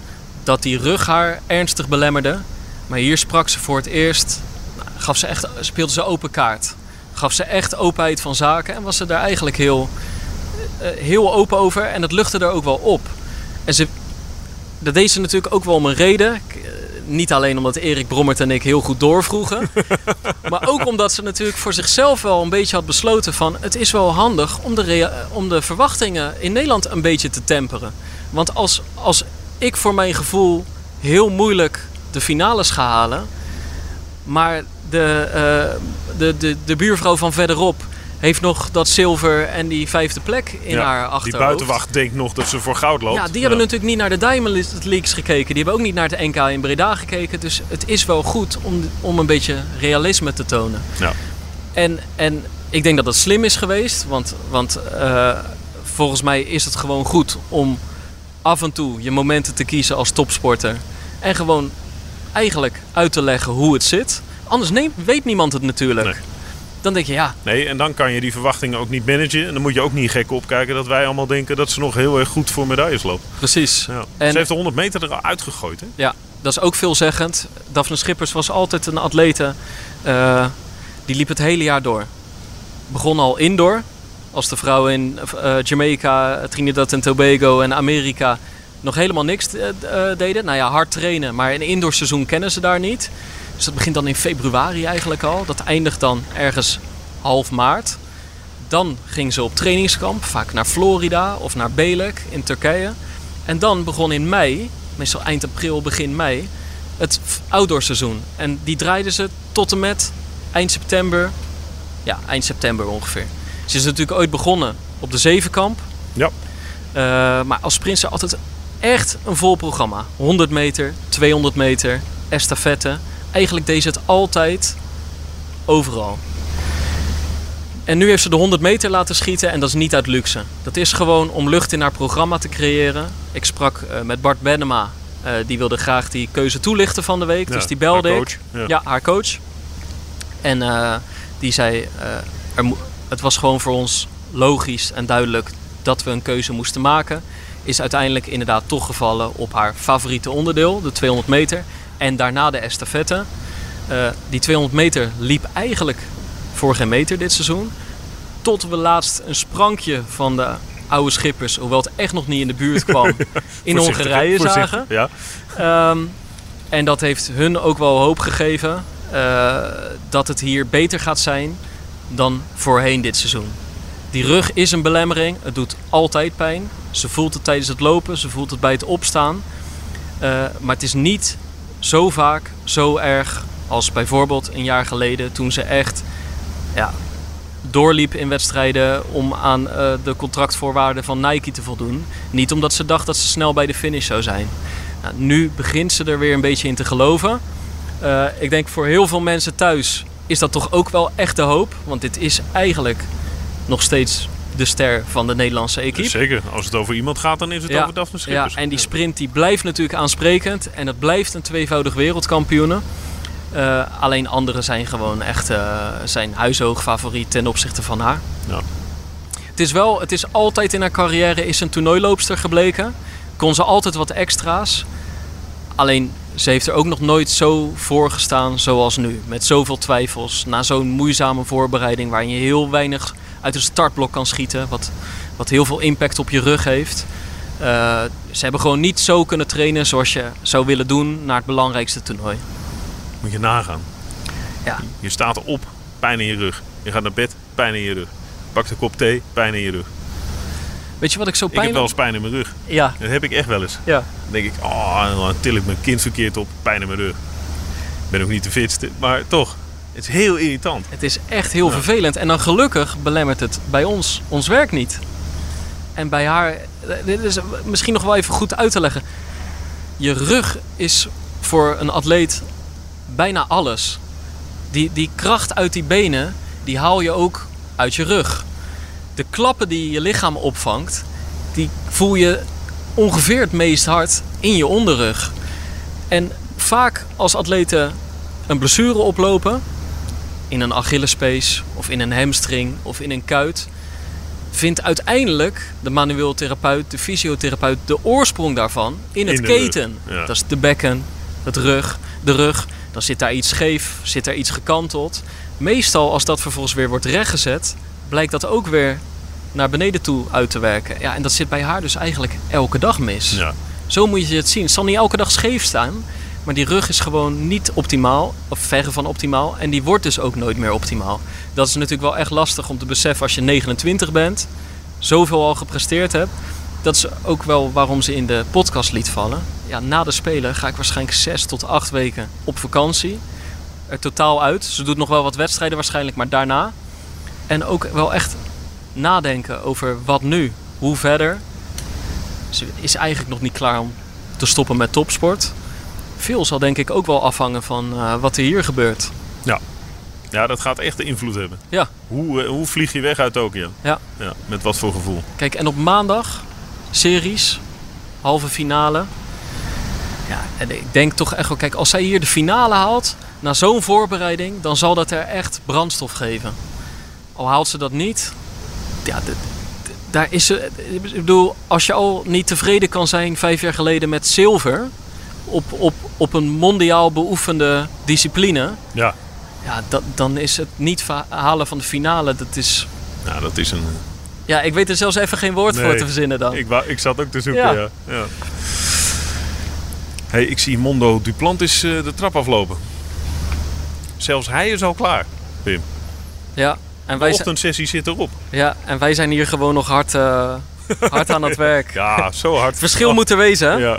dat die rug haar ernstig belemmerde. Maar hier sprak ze voor het eerst, nou, gaf ze echt, speelde ze open kaart. Gaf ze echt openheid van zaken en was ze daar eigenlijk heel, eh, heel open over. En dat luchtte er ook wel op. En ze, dat deed ze natuurlijk ook wel om een reden. Eh, Niet alleen omdat Erik Brommert en ik heel goed doorvroegen. maar ook omdat ze natuurlijk voor zichzelf wel een beetje had besloten van... het is wel handig om de, rea- om de verwachtingen in Nederland een beetje te temperen. Want als, als ik voor mijn gevoel heel moeilijk de finales ga halen... maar de, eh, de, de, de buurvrouw van verderop heeft nog dat zilver en die vijfde plek in
Ja,
haar achterhoofd.
Die buitenwacht denkt nog dat ze voor goud loopt.
Ja, die hebben natuurlijk niet naar de Diamond Leagues gekeken. Die hebben ook niet naar het NK in Breda gekeken. Dus het is wel goed om, om een beetje realisme te tonen.
Ja.
En, en ik denk dat dat slim is geweest. Want, want eh, volgens mij is het gewoon goed om af en toe je momenten te kiezen als topsporter. En gewoon eigenlijk uit te leggen hoe het zit. Anders neemt, weet niemand het natuurlijk.
Nee.
Dan denk je, ja,
Nee, en dan kan je die verwachtingen ook niet managen. En dan moet je ook niet gek opkijken dat wij allemaal denken dat ze nog heel erg goed voor medailles loopt.
precies.
Ja.
En-
Ze heeft de 100 meter eruit gegooid. Hè?
Ja, dat is ook veelzeggend. Daphne Schippers was altijd een atlete. eh, die liep het hele jaar door. Begon al indoor. Als de vrouwen in eh, Jamaica, Trinidad en Tobago en Amerika nog helemaal niks eh, deden. Nou ja, hard trainen. Maar een indoorseizoen kennen ze daar niet. Dus dat begint dan in februari eigenlijk al. Dat eindigt dan ergens half maart. Dan ging ze op trainingskamp, vaak naar Florida of naar Belek in Turkije. En dan begon in mei, meestal eind april, begin mei, het outdoorseizoen. En die draaiden ze tot en met eind september. Ja, eind september ongeveer. Ze is natuurlijk ooit begonnen op de zevenkamp.
Ja.
Eh, maar als sprinter altijd echt een vol programma. 100 meter, 200 meter, estafette. Eigenlijk deed ze het altijd overal. En nu heeft ze de 100 meter laten schieten en dat is niet uit luxe. Dat is gewoon om lucht in haar programma te creëren. Ik sprak eh, met Bart Benema. eh, die wilde graag die keuze toelichten van de week.
Ja,
dus die belde
haar
ik.
coach. Ja.
Ja, haar coach. En eh, die zei, er het was gewoon voor ons logisch en duidelijk dat we een keuze moesten maken. Is uiteindelijk inderdaad toch gevallen op haar favoriete onderdeel, de 200 meter. En daarna de estafette. Eh, die 200 meter liep eigenlijk voor geen meter dit seizoen. Tot we laatst een sprankje van de oude schippers, hoewel het echt nog niet in de buurt kwam, in? Hongarije zagen.
Ja.
Ehm, en dat heeft hun ook wel hoop gegeven eh, dat het hier beter gaat zijn dan voorheen dit seizoen. Die rug is een belemmering. Het doet altijd pijn. Ze voelt het tijdens het lopen, ze voelt het bij het opstaan. Eh, maar het is niet zo vaak, zo erg als bijvoorbeeld een jaar geleden toen ze echt ja, doorliep in wedstrijden om aan eh, de contractvoorwaarden van Nike te voldoen. Niet omdat ze dacht dat ze snel bij de finish zou zijn. Nou, nu begint ze er weer een beetje in te geloven. Eh, ik denk voor heel veel mensen thuis is dat toch ook wel echt de hoop. Want dit is eigenlijk nog steeds de ster van de Nederlandse equipe.
Zeker, als het over iemand gaat, dan is het
Ja.
over Daphne
Ja,
Schippers.
en die sprint die blijft natuurlijk aansprekend. En het blijft een tweevoudig wereldkampioene. Eh, alleen anderen zijn gewoon echt eh, zijn huishoog favoriet ten opzichte van haar.
Ja.
Het is wel, het is altijd in haar carrière is een toernooiloopster gebleken. Kon ze altijd wat extra's. Alleen ze heeft er ook nog nooit zo voor gestaan zoals nu. Met zoveel twijfels. Na zo'n moeizame voorbereiding waarin je heel weinig uit een startblok kan schieten. Wat, wat heel veel impact op je rug heeft. Eh, ze hebben gewoon niet zo kunnen trainen zoals je zou willen doen naar het belangrijkste toernooi.
Moet je nagaan.
Ja.
Je staat op, pijn in je rug. Je gaat naar bed, pijn in je rug. Pakt een kop thee, pijn in je rug.
Weet je wat ik zo
Ik heb
pijn...
wel eens pijn in mijn rug.
Ja,
Dat heb ik echt wel eens.
ja.
Dan denk ik, oh, dan til ik mijn kind verkeerd op, pijn in mijn rug. Ik ben ook niet de fitste, maar toch. Het is heel irritant.
Het is echt heel
Ja.
vervelend. En dan gelukkig belemmert het bij ons ons werk niet. En bij haar, dit is misschien nog wel even goed uit te leggen. Je rug is voor een atleet bijna alles. Die, die kracht uit die benen, die haal je ook uit je rug. De klappen die je lichaam opvangt, die voel je ongeveer het meest hard in je onderrug. En vaak als atleten een blessure oplopen, in een Achillespees of in een hamstring of in een kuit, vindt uiteindelijk de manueel therapeut, de fysiotherapeut, de oorsprong daarvan in het
In
keten.
ja.
Dat is de bekken, het rug, de rug. Dan zit daar iets scheef, zit daar iets gekanteld. Meestal als dat vervolgens weer wordt rechtgezet, blijkt dat ook weer naar beneden toe uit te werken. Ja, en dat zit bij haar dus eigenlijk elke dag mis.
Ja.
Zo moet je het zien. Het zal niet elke dag scheef staan. Maar die rug is gewoon niet optimaal. Of verre van optimaal. En die wordt dus ook nooit meer optimaal. Dat is natuurlijk wel echt lastig om te beseffen als je 29 bent. Zoveel al gepresteerd hebt. Dat is ook wel waarom ze in de podcast liet vallen. Ja, na de Spelen ga ik waarschijnlijk 6 tot 8 weken op vakantie. Er totaal uit. Ze doet nog wel wat wedstrijden waarschijnlijk, maar daarna. En ook wel echt nadenken over wat nu. Hoe verder. Ze is eigenlijk nog niet klaar om te stoppen met topsport. Veel zal denk ik ook wel afhangen van eh, wat er hier gebeurt.
ja, dat gaat echt de invloed hebben.
Ja.
Hoe, eh, hoe vlieg je weg uit Tokio?
Ja.
ja. Met wat voor gevoel?
Kijk, en op maandag, series, halve finale. Ja, en ik denk toch echt wel, kijk, als zij hier de finale haalt, na zo'n voorbereiding, dan zal dat er echt brandstof geven. Al haalt ze dat niet, ja, daar is ze. Ik bedoel, als je al niet tevreden kan zijn vijf jaar geleden met zilver op, op, op een mondiaal beoefende discipline,
Ja.
ja, dat, dan is het niet halen van de finale, dat is.
Nou, dat is een...
Ja, ik weet er zelfs even geen woord voor te verzinnen dan.
Ik, wou, ik zat ook te zoeken,
Ja.
ja. ja. hey, ik zie Mondo Duplantis eh de trap aflopen. Zelfs hij is al klaar, Pim.
Ja, en
De
wij, zijn,
ochtendsessie zit erop.
ja, en wij zijn hier gewoon nog hard, eh, hard aan het werk.
Ja, zo hard.
Verschil moet er wezen, hè? Ja,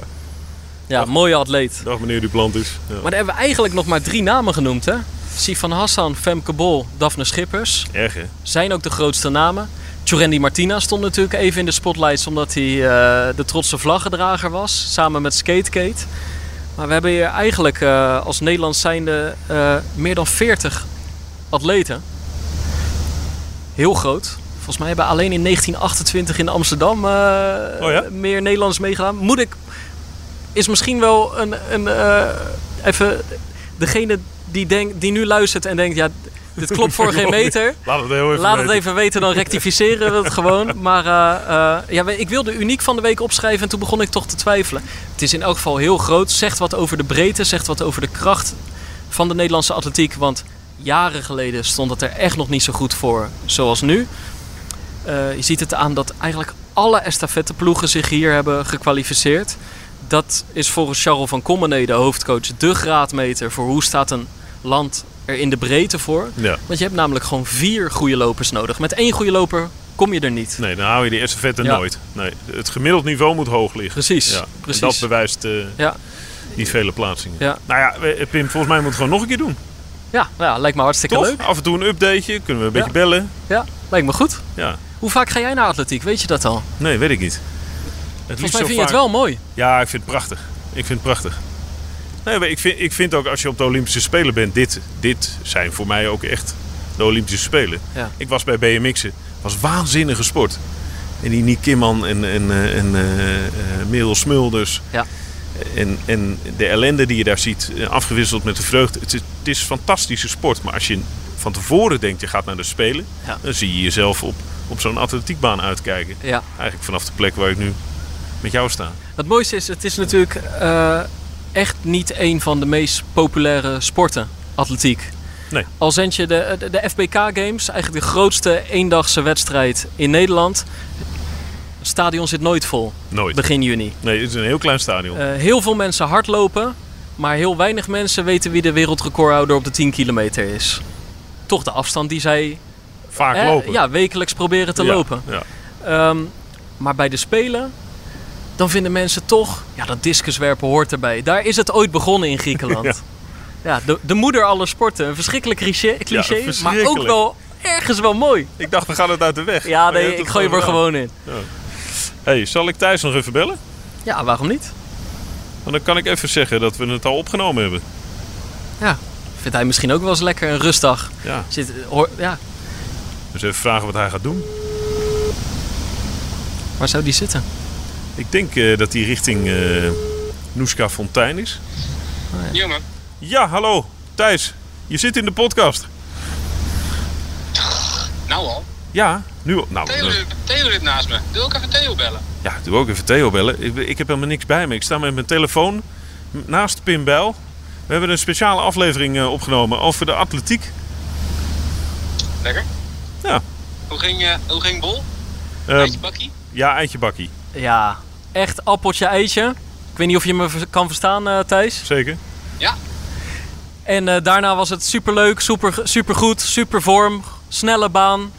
Ja,
mooie atleet.
dag meneer Duplantis. Ja.
Maar dan hebben we eigenlijk nog maar drie namen genoemd, hè? Sifan Hassan, Femke Bol, Daphne Schippers.
Erg, hè?
Zijn ook de grootste namen. Tjurendi Martina stond natuurlijk even in de spotlights omdat hij eh, de trotse vlaggedrager was. Samen met Skatekate. Maar we hebben hier eigenlijk eh, als Nederlands zijnde eh, meer dan 40 atleten. Heel groot. Volgens mij hebben alleen in 1928 in Amsterdam
Oh ja?
meer Nederlands meegedaan. Moet ik... Is misschien wel een... een eh, even degene die, denkt, die nu luistert en denkt... Ja, dit klopt voor geen meter.
Laat het heel even
Laat het
weten.
even weten, dan rectificeren we het gewoon. Maar eh, ja, ik wilde uniek van de week opschrijven en toen begon ik toch te twijfelen. Het is in elk geval heel groot. Zegt wat over de breedte, zegt wat over de kracht van de Nederlandse atletiek. Want jaren geleden stond het er echt nog niet zo goed voor zoals nu. Eh, je ziet het aan dat eigenlijk alle estafetteploegen zich hier hebben gekwalificeerd. Dat is volgens Charles van Commenee, de hoofdcoach, de graadmeter voor hoe staat een land er in de breedte voor.
Ja.
Want je hebt namelijk gewoon vier goede lopers nodig. Met één goede loper kom je er niet.
Nee, dan hou je die estafette
Ja.
nooit. Nee, het gemiddeld niveau moet hoog liggen.
Precies,
Ja.
precies.
En dat bewijst eh,
Ja.
die vele plaatsingen. Nou ja, Pim, volgens mij moeten we het gewoon nog een keer doen.
Ja, nou ja, lijkt me hartstikke
Toch?
leuk.
Af en toe een updateje, kunnen we een beetje bellen.
Ja, lijkt me goed.
Ja.
Hoe vaak ga jij naar atletiek? Weet je dat al?
Nee, weet ik niet. Het
Volgens mij vind je het wel mooi.
Ja, ik vind het prachtig. Ik vind het prachtig. Nee, maar ik vind, ik vind ook als je op de Olympische Spelen bent, dit, dit zijn voor mij ook echt de Olympische Spelen.
Ja.
Ik was bij BMX'en, was waanzinnige sport. En die Nick Kimman en, en, eh, en eh, eh, Merel Smulders.
Ja.
En, en de ellende die je daar ziet, eh, afgewisseld met de vreugde. Het is, het is fantastische sport. Maar als je van tevoren denkt, je gaat naar de Spelen...
Ja.
dan zie je jezelf op, op zo'n atletiekbaan uitkijken.
Ja.
Eigenlijk vanaf de plek waar ik nu met jou sta.
Het mooiste is, het is natuurlijk eh, echt niet een van de meest populaire sporten, atletiek.
Nee.
Al zend je de, de, de FBK Games, eigenlijk de grootste eendagse wedstrijd in Nederland. Het stadion zit nooit vol,
Nooit.
begin juni.
Nee, het is een heel klein stadion.
Eh, heel veel mensen hardlopen, maar heel weinig mensen weten wie de wereldrecordhouder op de 10 kilometer is. Toch de afstand die zij
Vaak
eh,
lopen.
ja, wekelijks proberen te
Ja,
lopen.
Ja.
Ehm, maar bij de Spelen, dan vinden mensen toch... Ja, dat discuswerpen hoort erbij. Daar is het ooit begonnen in Griekenland.
Ja.
ja, de, de moeder aller sporten. Een verschrikkelijk cliché, cliché maar ook wel ergens wel mooi.
Ik dacht, dan gaat het uit de weg.
Ja, nee, ik gooi er gewoon in.
Hey, zal ik Thijs nog even bellen?
Ja, waarom niet?
Want dan kan ik even zeggen dat we het al opgenomen hebben.
Ja, vindt hij misschien ook wel eens lekker een rustdag.
Ja.
Zit, hoor, ja,
Dus even vragen wat hij gaat doen.
waar zou die zitten?
Ik denk eh, dat hij richting eh Noeska Fontein is.
Jongen,
Ja, hallo. Thijs, je zit in de podcast.
nou al.
Ja, nu... Nou,
Theo, zit- Theo zit naast me. Doe ook even Theo bellen.
ja, doe ook even Theo bellen. Ik, ik heb helemaal niks bij me. Ik sta met mijn telefoon naast Pim Bijl. We hebben een speciale aflevering eh, opgenomen over de atletiek.
Lekker.
Ja.
Hoe ging, eh, hoe ging Bol?
Eh,
Beetje bakkie?
ja, eitje bakkie.
Ja, echt appeltje eitje. Ik weet niet of je me kan verstaan, eh, Thijs.
Zeker.
Ja.
En eh, daarna was het superleuk, super, supergoed, super vorm, snelle baan,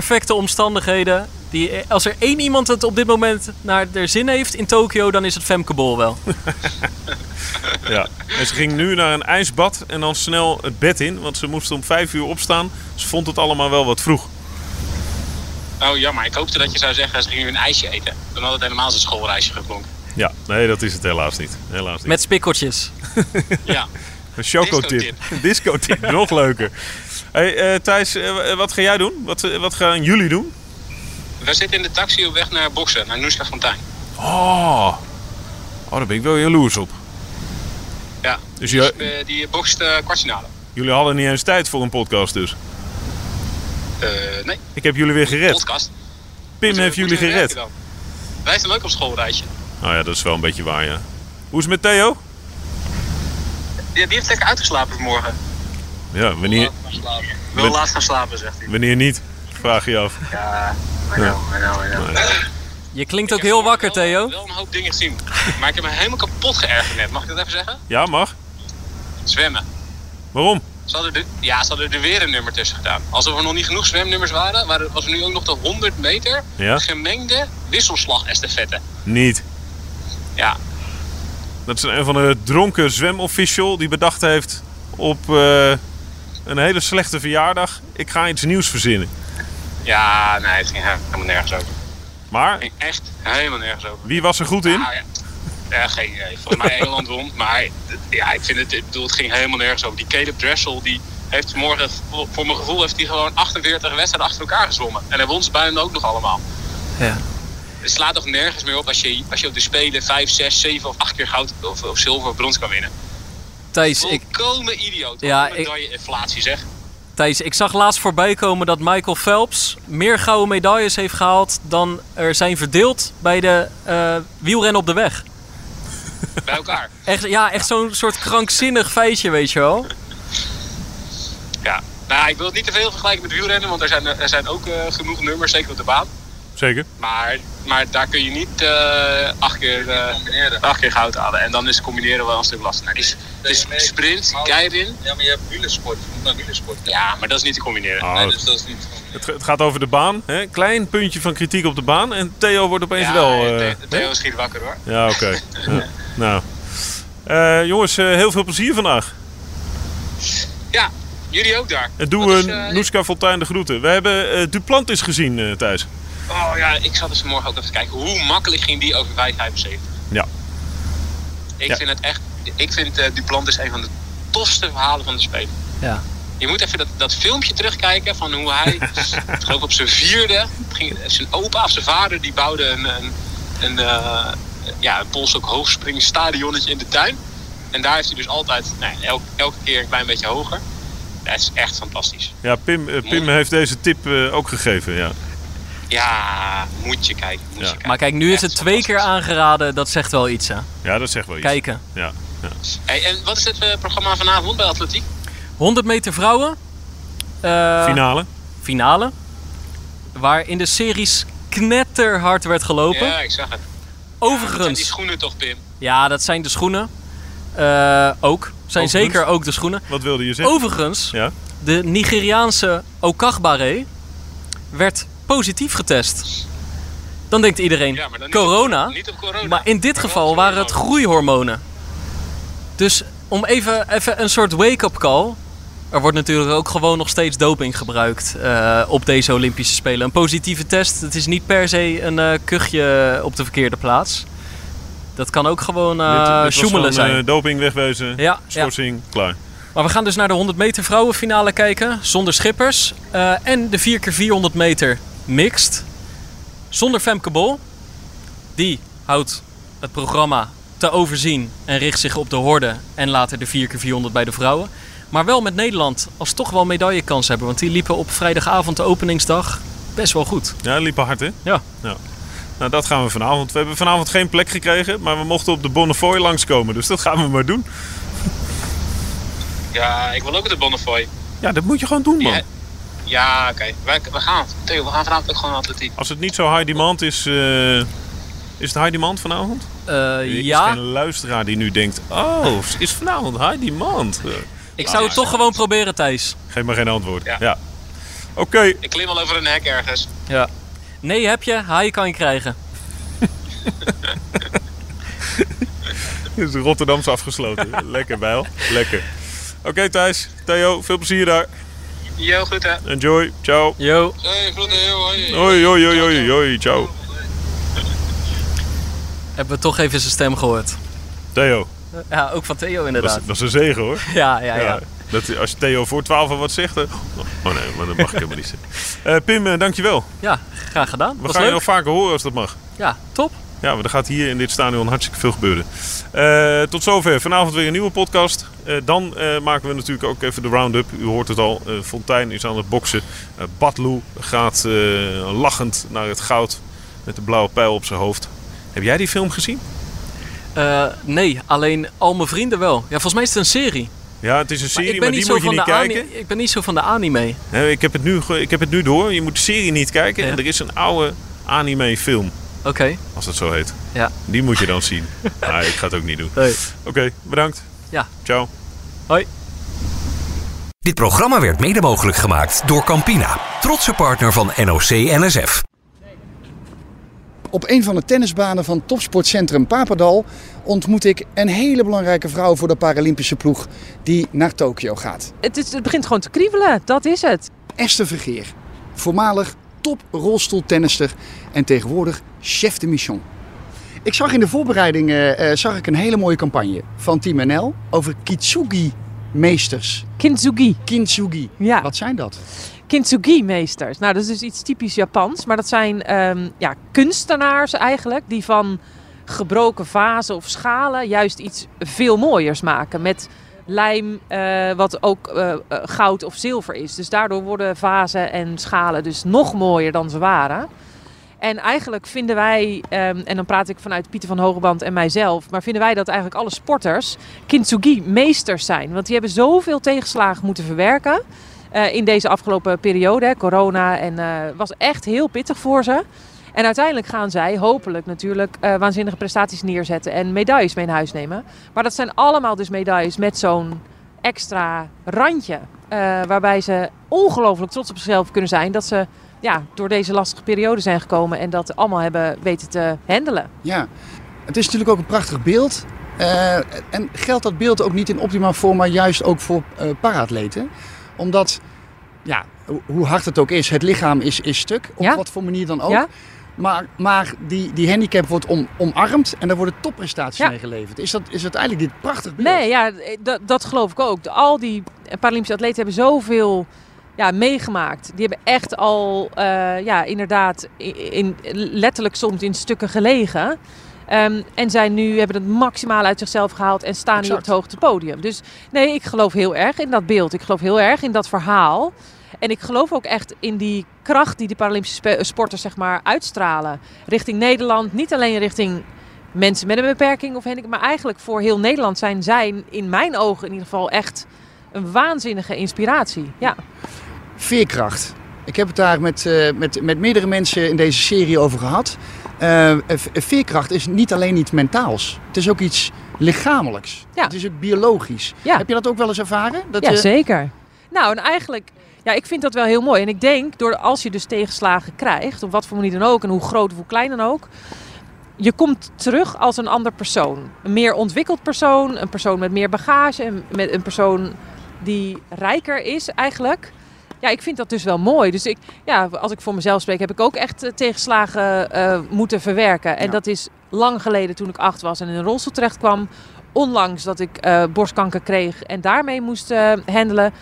perfecte omstandigheden. Die, eh, als er één iemand het op dit moment naar de zin heeft in Tokio, dan is het Femke Bol wel.
Ja. En ze ging nu naar een ijsbad en dan snel het bed in. Want ze moest om vijf uur opstaan. Ze vond het allemaal wel wat vroeg.
Oh jammer, ik hoopte dat je zou zeggen ze gingen een ijsje eten. Dan had het helemaal een schoolreisje geklonken.
Ja, nee, dat is het helaas niet. Helaas niet.
Met spikkeltjes.
Ja.
Een chocotip. Discotip, nog leuker. Hey, eh, Thijs, eh, wat ga jij doen? Wat, eh, wat gaan jullie doen?
We zitten in de taxi op weg naar boksen, naar Noeska.
Oh. oh, daar ben ik wel jaloers op.
Ja.
Dus
Die,
je,
eh, die bokst eh, kwartfinale.
jullie hadden niet eens tijd voor een podcast dus.
Eh, nee,
Ik heb jullie weer gered.
podcast.
Pim heeft jullie gered.
Wij zijn leuk op schoolreisje.
Nou ja, dat is wel een beetje waar, ja. Hoe is het met Theo?
Ja, die heeft lekker uitgeslapen vanmorgen.
Ja, wanneer,
Wil laat gaan slapen, zegt hij.
wanneer niet? Vraag je af.
Ja, know, I know, I know.
Je klinkt ook
Ik heb
heel wakker,
wel-
Theo.
wel een hoop dingen gezien. Maar ik heb me helemaal kapot geërgerd net. Mag ik dat even zeggen?
Ja, mag.
Zwemmen.
Waarom?
Ze hadden, er, ja, ze hadden er weer een nummer tussen gedaan. Alsof er nog niet genoeg zwemnummers waren, waren was er nu ook nog de 100 meter
Ja?
gemengde wisselslag-estafette.
Niet.
Ja,
Dat is een van de dronken zwemofficial die bedacht heeft op eh, een hele slechte verjaardag. Ik ga iets nieuws verzinnen.
ja, nee, het ging helemaal nergens over. Het
Maar
ging echt helemaal nergens over.
wie was er goed in?
Nou ja, ja, geen idee. Volgens mij Engeland won. Maar ja, ik vind het, ik bedoel, het ging helemaal nergens over. Die Caleb Dressel, die heeft vanmorgen, voor mijn gevoel, heeft hij gewoon 48 wedstrijden achter elkaar gezwommen. En hij won ze bijna ook nog allemaal.
Ja.
Het slaat toch nergens meer op als je, als je op de Spelen 5, 6, 7 of 8 keer goud of, of zilver of brons kan winnen.
Thijs ik,
Volkomen idioot.
Ja, ik-
ik... inflatie zeg.
Thijs, ik zag laatst voorbij komen dat Michael Phelps meer gouden medailles heeft gehaald dan er zijn verdeeld bij de eh wielrennen op de weg.
Bij elkaar.
Echt, ja, echt zo'n soort krankzinnig feitje, weet je wel.
Ja. Nou, ik wil het niet te veel vergelijken met wielrennen, want er zijn, er zijn ook eh, genoeg nummers, zeker op de baan.
Zeker.
Maar, maar daar kun je niet eh, acht, keer, eh, acht keer goud halen. En dan is combineren wel een stuk lastiger. Het is, is sprint, keirin.
Ja, maar je hebt wielersport. Je moet naar wielersport.
Ja, maar dat is niet te combineren.
Oh,
Nee, dus dat is niet.
het, het gaat over de baan. Hè? Klein puntje van kritiek op de baan. En Theo wordt opeens
Ja,
wel...
nee,
eh,
Theo- schiet wakker hoor.
Ja, oké. Ja. Nou. Eh, jongens, eh, heel veel plezier vandaag.
Ja, jullie ook daar.
En doe eh, Noeska Fontijn de groeten. We hebben eh, Duplantis gezien, eh Thijs.
Oh ja, ik zat dus vanmorgen ook even te kijken. Hoe makkelijk ging die over 5,75?
Ja.
Ik
Ja.
vind het echt... Ik vind eh, Duplantis een van de tofste verhalen van de Spelen.
Ja.
Je moet even dat, dat filmpje terugkijken van hoe hij, ik geloof op zijn vierde, ging, zijn opa of zijn vader, die bouwde een, een, een, eh, ja, een polstok hoogspringstadionnetje in de tuin. En daar heeft hij dus altijd, nou, ja, elke, elke keer een klein beetje hoger. Dat is echt fantastisch.
Ja, Pim, eh, Pim heeft deze tip eh, ook gegeven. Ja.
Ja, moet je kijken. Moet
Ja.
je kijken.
Maar kijk, nu is het twee keer aangeraden. Dat zegt wel iets, hè?
ja, dat zegt wel iets.
Kijken.
Ja. Ja.
Hey, en wat is het eh, programma vanavond bij atletiek?
100 meter vrouwen. eh,
Finale.
finale. Waar in de series knetterhard werd gelopen.
Ja, ik zag het. Dat zijn die
Overigens,
schoenen toch, Pim?
ja, dat zijn de schoenen. Eh, ook. Zijn
Overigens.
zeker ook de schoenen.
Wat wilde je zeggen?
Overigens,
Ja.
de Nigeriaanse Okagbare werd positief getest. Dan denkt iedereen,
Ja, maar dan niet
corona.
Op, niet op corona.
Maar in dit
Maar
geval waren het
hormonen.
groeihormonen. Dus om even, even een soort wake-up call. Er wordt natuurlijk ook gewoon nog steeds doping gebruikt eh, op deze Olympische Spelen. Een positieve test, het is niet per se een eh, kuchje op de verkeerde plaats. Dat kan ook gewoon eh sjoemelen
gewoon,
zijn.
doping wegwezen.
ja, ja.
Schorsing, klaar.
Maar we gaan dus naar de 100 meter vrouwenfinale kijken. Zonder schippers. eh, en de 4x400 meter mixed. Zonder Femke Bol. Die houdt het programma te overzien. En richt zich op de horde. En later de 4x400 bij de vrouwen. Maar wel met Nederland als toch wel medaillekans hebben. Want die liepen op vrijdagavond de openingsdag best wel goed.
Ja, liepen hard, hè?
Ja.
Nou, dat gaan we vanavond. We hebben vanavond geen plek gekregen, maar we mochten op de Bonnefoy langskomen. Dus dat gaan we maar doen.
Ja, ik wil ook op de Bonnefoy.
Ja, dat moet je gewoon doen, man.
Ja, ja oké. We gaan. Theo, we gaan vanavond ook gewoon atletiek.
Als het niet zo high demand is, eh, is het high demand vanavond?
Eh,
Er is
ja,
geen luisteraar die nu denkt, oh, is vanavond high demand? Eh,
ik zou het toch gewoon proberen, Thijs.
geef maar geen antwoord. Ja.
Ja.
Oké,
Ik klim al over een hek ergens.
Ja. Nee, heb je? Haai kan je krijgen.
is Rotterdamse afgesloten. Lekker, Bijl. Lekker. Oké, Thijs, Theo, veel plezier daar.
Yo, goed hè.
Enjoy. Ciao.
Yo.
Hey, groeten, yo, hoi.
Hoi, hoi, hoi, hoi, hoi. Ciao.
Hebben we toch even zijn stem gehoord.
Theo,
Ja, ook van Theo
dat is,
inderdaad.
dat is een zegen hoor.
Ja, ja, ja.
Dat, als Theo voor 12 wat zegt. eh, Oh nee, maar dat mag ik helemaal niet zeggen. Eh, Pim, eh, dankjewel.
Ja, graag gedaan.
We
Was
gaan je
leuk.
nog vaker horen als dat mag.
Ja, top.
Ja, maar er gaat hier in dit stadion hartstikke veel gebeuren. Eh, tot zover. Vanavond weer een nieuwe podcast. Eh, dan eh, maken we natuurlijk ook even de round-up. U hoort het al. Fontijn is aan het boksen. Badlou gaat lachend naar het goud. Met de blauwe pijl op zijn hoofd. Heb jij die film gezien?
Nee, alleen al mijn vrienden wel. Ja, volgens mij is het een serie.
Ja, het is een
Maar
serie, maar, die moet je niet kijken.
Ik ben niet zo van de anime.
Nee, ik, heb het nu, ik heb het nu door. Je moet de serie niet kijken.
Ja.
En er is een oude anime film.
Oké.
Als dat zo heet.
Ja.
Die moet je dan zien. Ah, ik ga het ook niet doen.
Nee.
Oké, bedankt.
Ja.
Ciao.
Hoi.
Dit programma werd mede mogelijk gemaakt door Campina, trotse partner van NOC NSF.
Op een van de tennisbanen van topsportcentrum Papendal ontmoet ik een hele belangrijke vrouw voor de Paralympische ploeg die naar Tokio gaat.
Het, is, het begint gewoon te kriebelen, dat is het.
Esther Vergeer, voormalig top rolstoeltennister en tegenwoordig chef de mission. Ik zag in de voorbereiding eh, eh, zag ik een hele mooie campagne van Team NL over Kitsugi-meesters.
Kintsugi.
Kintsugi,
Ja.
wat zijn dat?
Kintsugi-meesters. Nou, dat is dus iets typisch Japans. Maar dat zijn ehm, ja, kunstenaars eigenlijk die van gebroken vazen of schalen juist iets veel mooiers maken. Met lijm, eh, wat ook eh, eh, goud of zilver is. Dus daardoor worden vazen en schalen dus nog mooier dan ze waren. En eigenlijk vinden wij, ehm, en dan praat ik vanuit Pieter van Hogeband en mijzelf, maar vinden wij dat eigenlijk alle sporters kintsugi-meesters zijn. Want die hebben zoveel tegenslagen moeten verwerken in deze afgelopen periode, corona. En was echt heel pittig voor ze. En uiteindelijk gaan zij hopelijk natuurlijk eh, waanzinnige prestaties neerzetten en medailles mee naar huis nemen. Maar dat zijn allemaal dus medailles met zo'n extra randje. eh, waarbij ze ongelooflijk trots op zichzelf kunnen zijn dat ze ja, door deze lastige periode zijn gekomen en dat allemaal hebben weten te handelen.
Ja, het is natuurlijk ook een prachtig beeld. Eh, en geldt dat beeld ook niet in optimaal vorm, maar juist ook voor eh paraatleten? Omdat, ja, ho- hoe hard het ook is, het lichaam is, is stuk, op
Ja.
wat voor manier dan ook.
Ja.
Maar, maar die, die handicap wordt om, omarmd en daar worden topprestaties
Ja.
mee geleverd. Is dat, is dit prachtig beeld?
Nee, ja, dat, dat geloof ik ook. Al die Paralympische atleten hebben zoveel ja, meegemaakt. Die hebben echt al, eh, ja, inderdaad, in, in- letterlijk soms in stukken gelegen. Ehm, en zijn nu, hebben het maximaal uit zichzelf gehaald en staan nu op het hoogste podium. Dus nee, ik geloof heel erg in dat beeld. Ik geloof heel erg in dat verhaal. En ik geloof ook echt in die kracht die de Paralympische spe- sporters zeg maar, uitstralen. Richting Nederland, niet alleen richting mensen met een beperking of handicap, maar eigenlijk voor heel Nederland zijn zij in mijn ogen in ieder geval echt een waanzinnige inspiratie. Ja,
Veerkracht. Ik heb het daar met, eh, met, met meerdere mensen in deze serie over gehad. Eh, veerkracht is niet alleen iets mentaals. Het is ook iets lichamelijks.
Ja.
Het is ook biologisch.
Ja.
Heb je dat ook wel eens ervaren? Dat
ja zeker. Nou, en eigenlijk, ja, ik vind dat wel heel mooi. En ik denk, door, als je dus tegenslagen krijgt, op wat voor manier dan ook, en hoe groot of hoe klein dan ook, je komt terug als een ander persoon. Een meer ontwikkeld persoon, een persoon met meer bagage, een, met een persoon die rijker is eigenlijk. Ja, ik vind dat dus wel mooi. Dus ik, ja, als ik voor mezelf spreek, heb ik ook echt eh, tegenslagen eh, moeten verwerken. En
Ja.
dat is lang geleden toen ik acht was en in een rolstoel terecht kwam. Onlangs dat ik eh, borstkanker kreeg en daarmee moest handelen.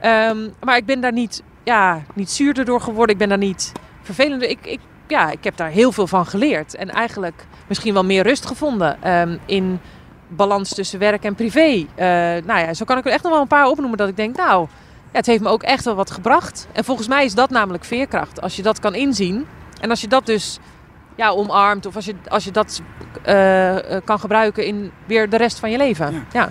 Ehm, maar ik ben daar niet, ja, niet zuurder door geworden. Ik ben daar niet vervelender. Ik, ik, ja, ik heb daar heel veel van geleerd. En eigenlijk misschien wel meer rust gevonden ehm, in balans tussen werk en privé. Eh, nou ja, zo kan ik er echt nog wel een paar opnoemen dat ik denk, nou, ja, het heeft me ook echt wel wat gebracht. En volgens mij is dat namelijk veerkracht. Als je dat kan inzien en als je dat dus ja, omarmt of als je, als je dat eh, eh, kan gebruiken in weer de rest van je leven.
Ja.
ja.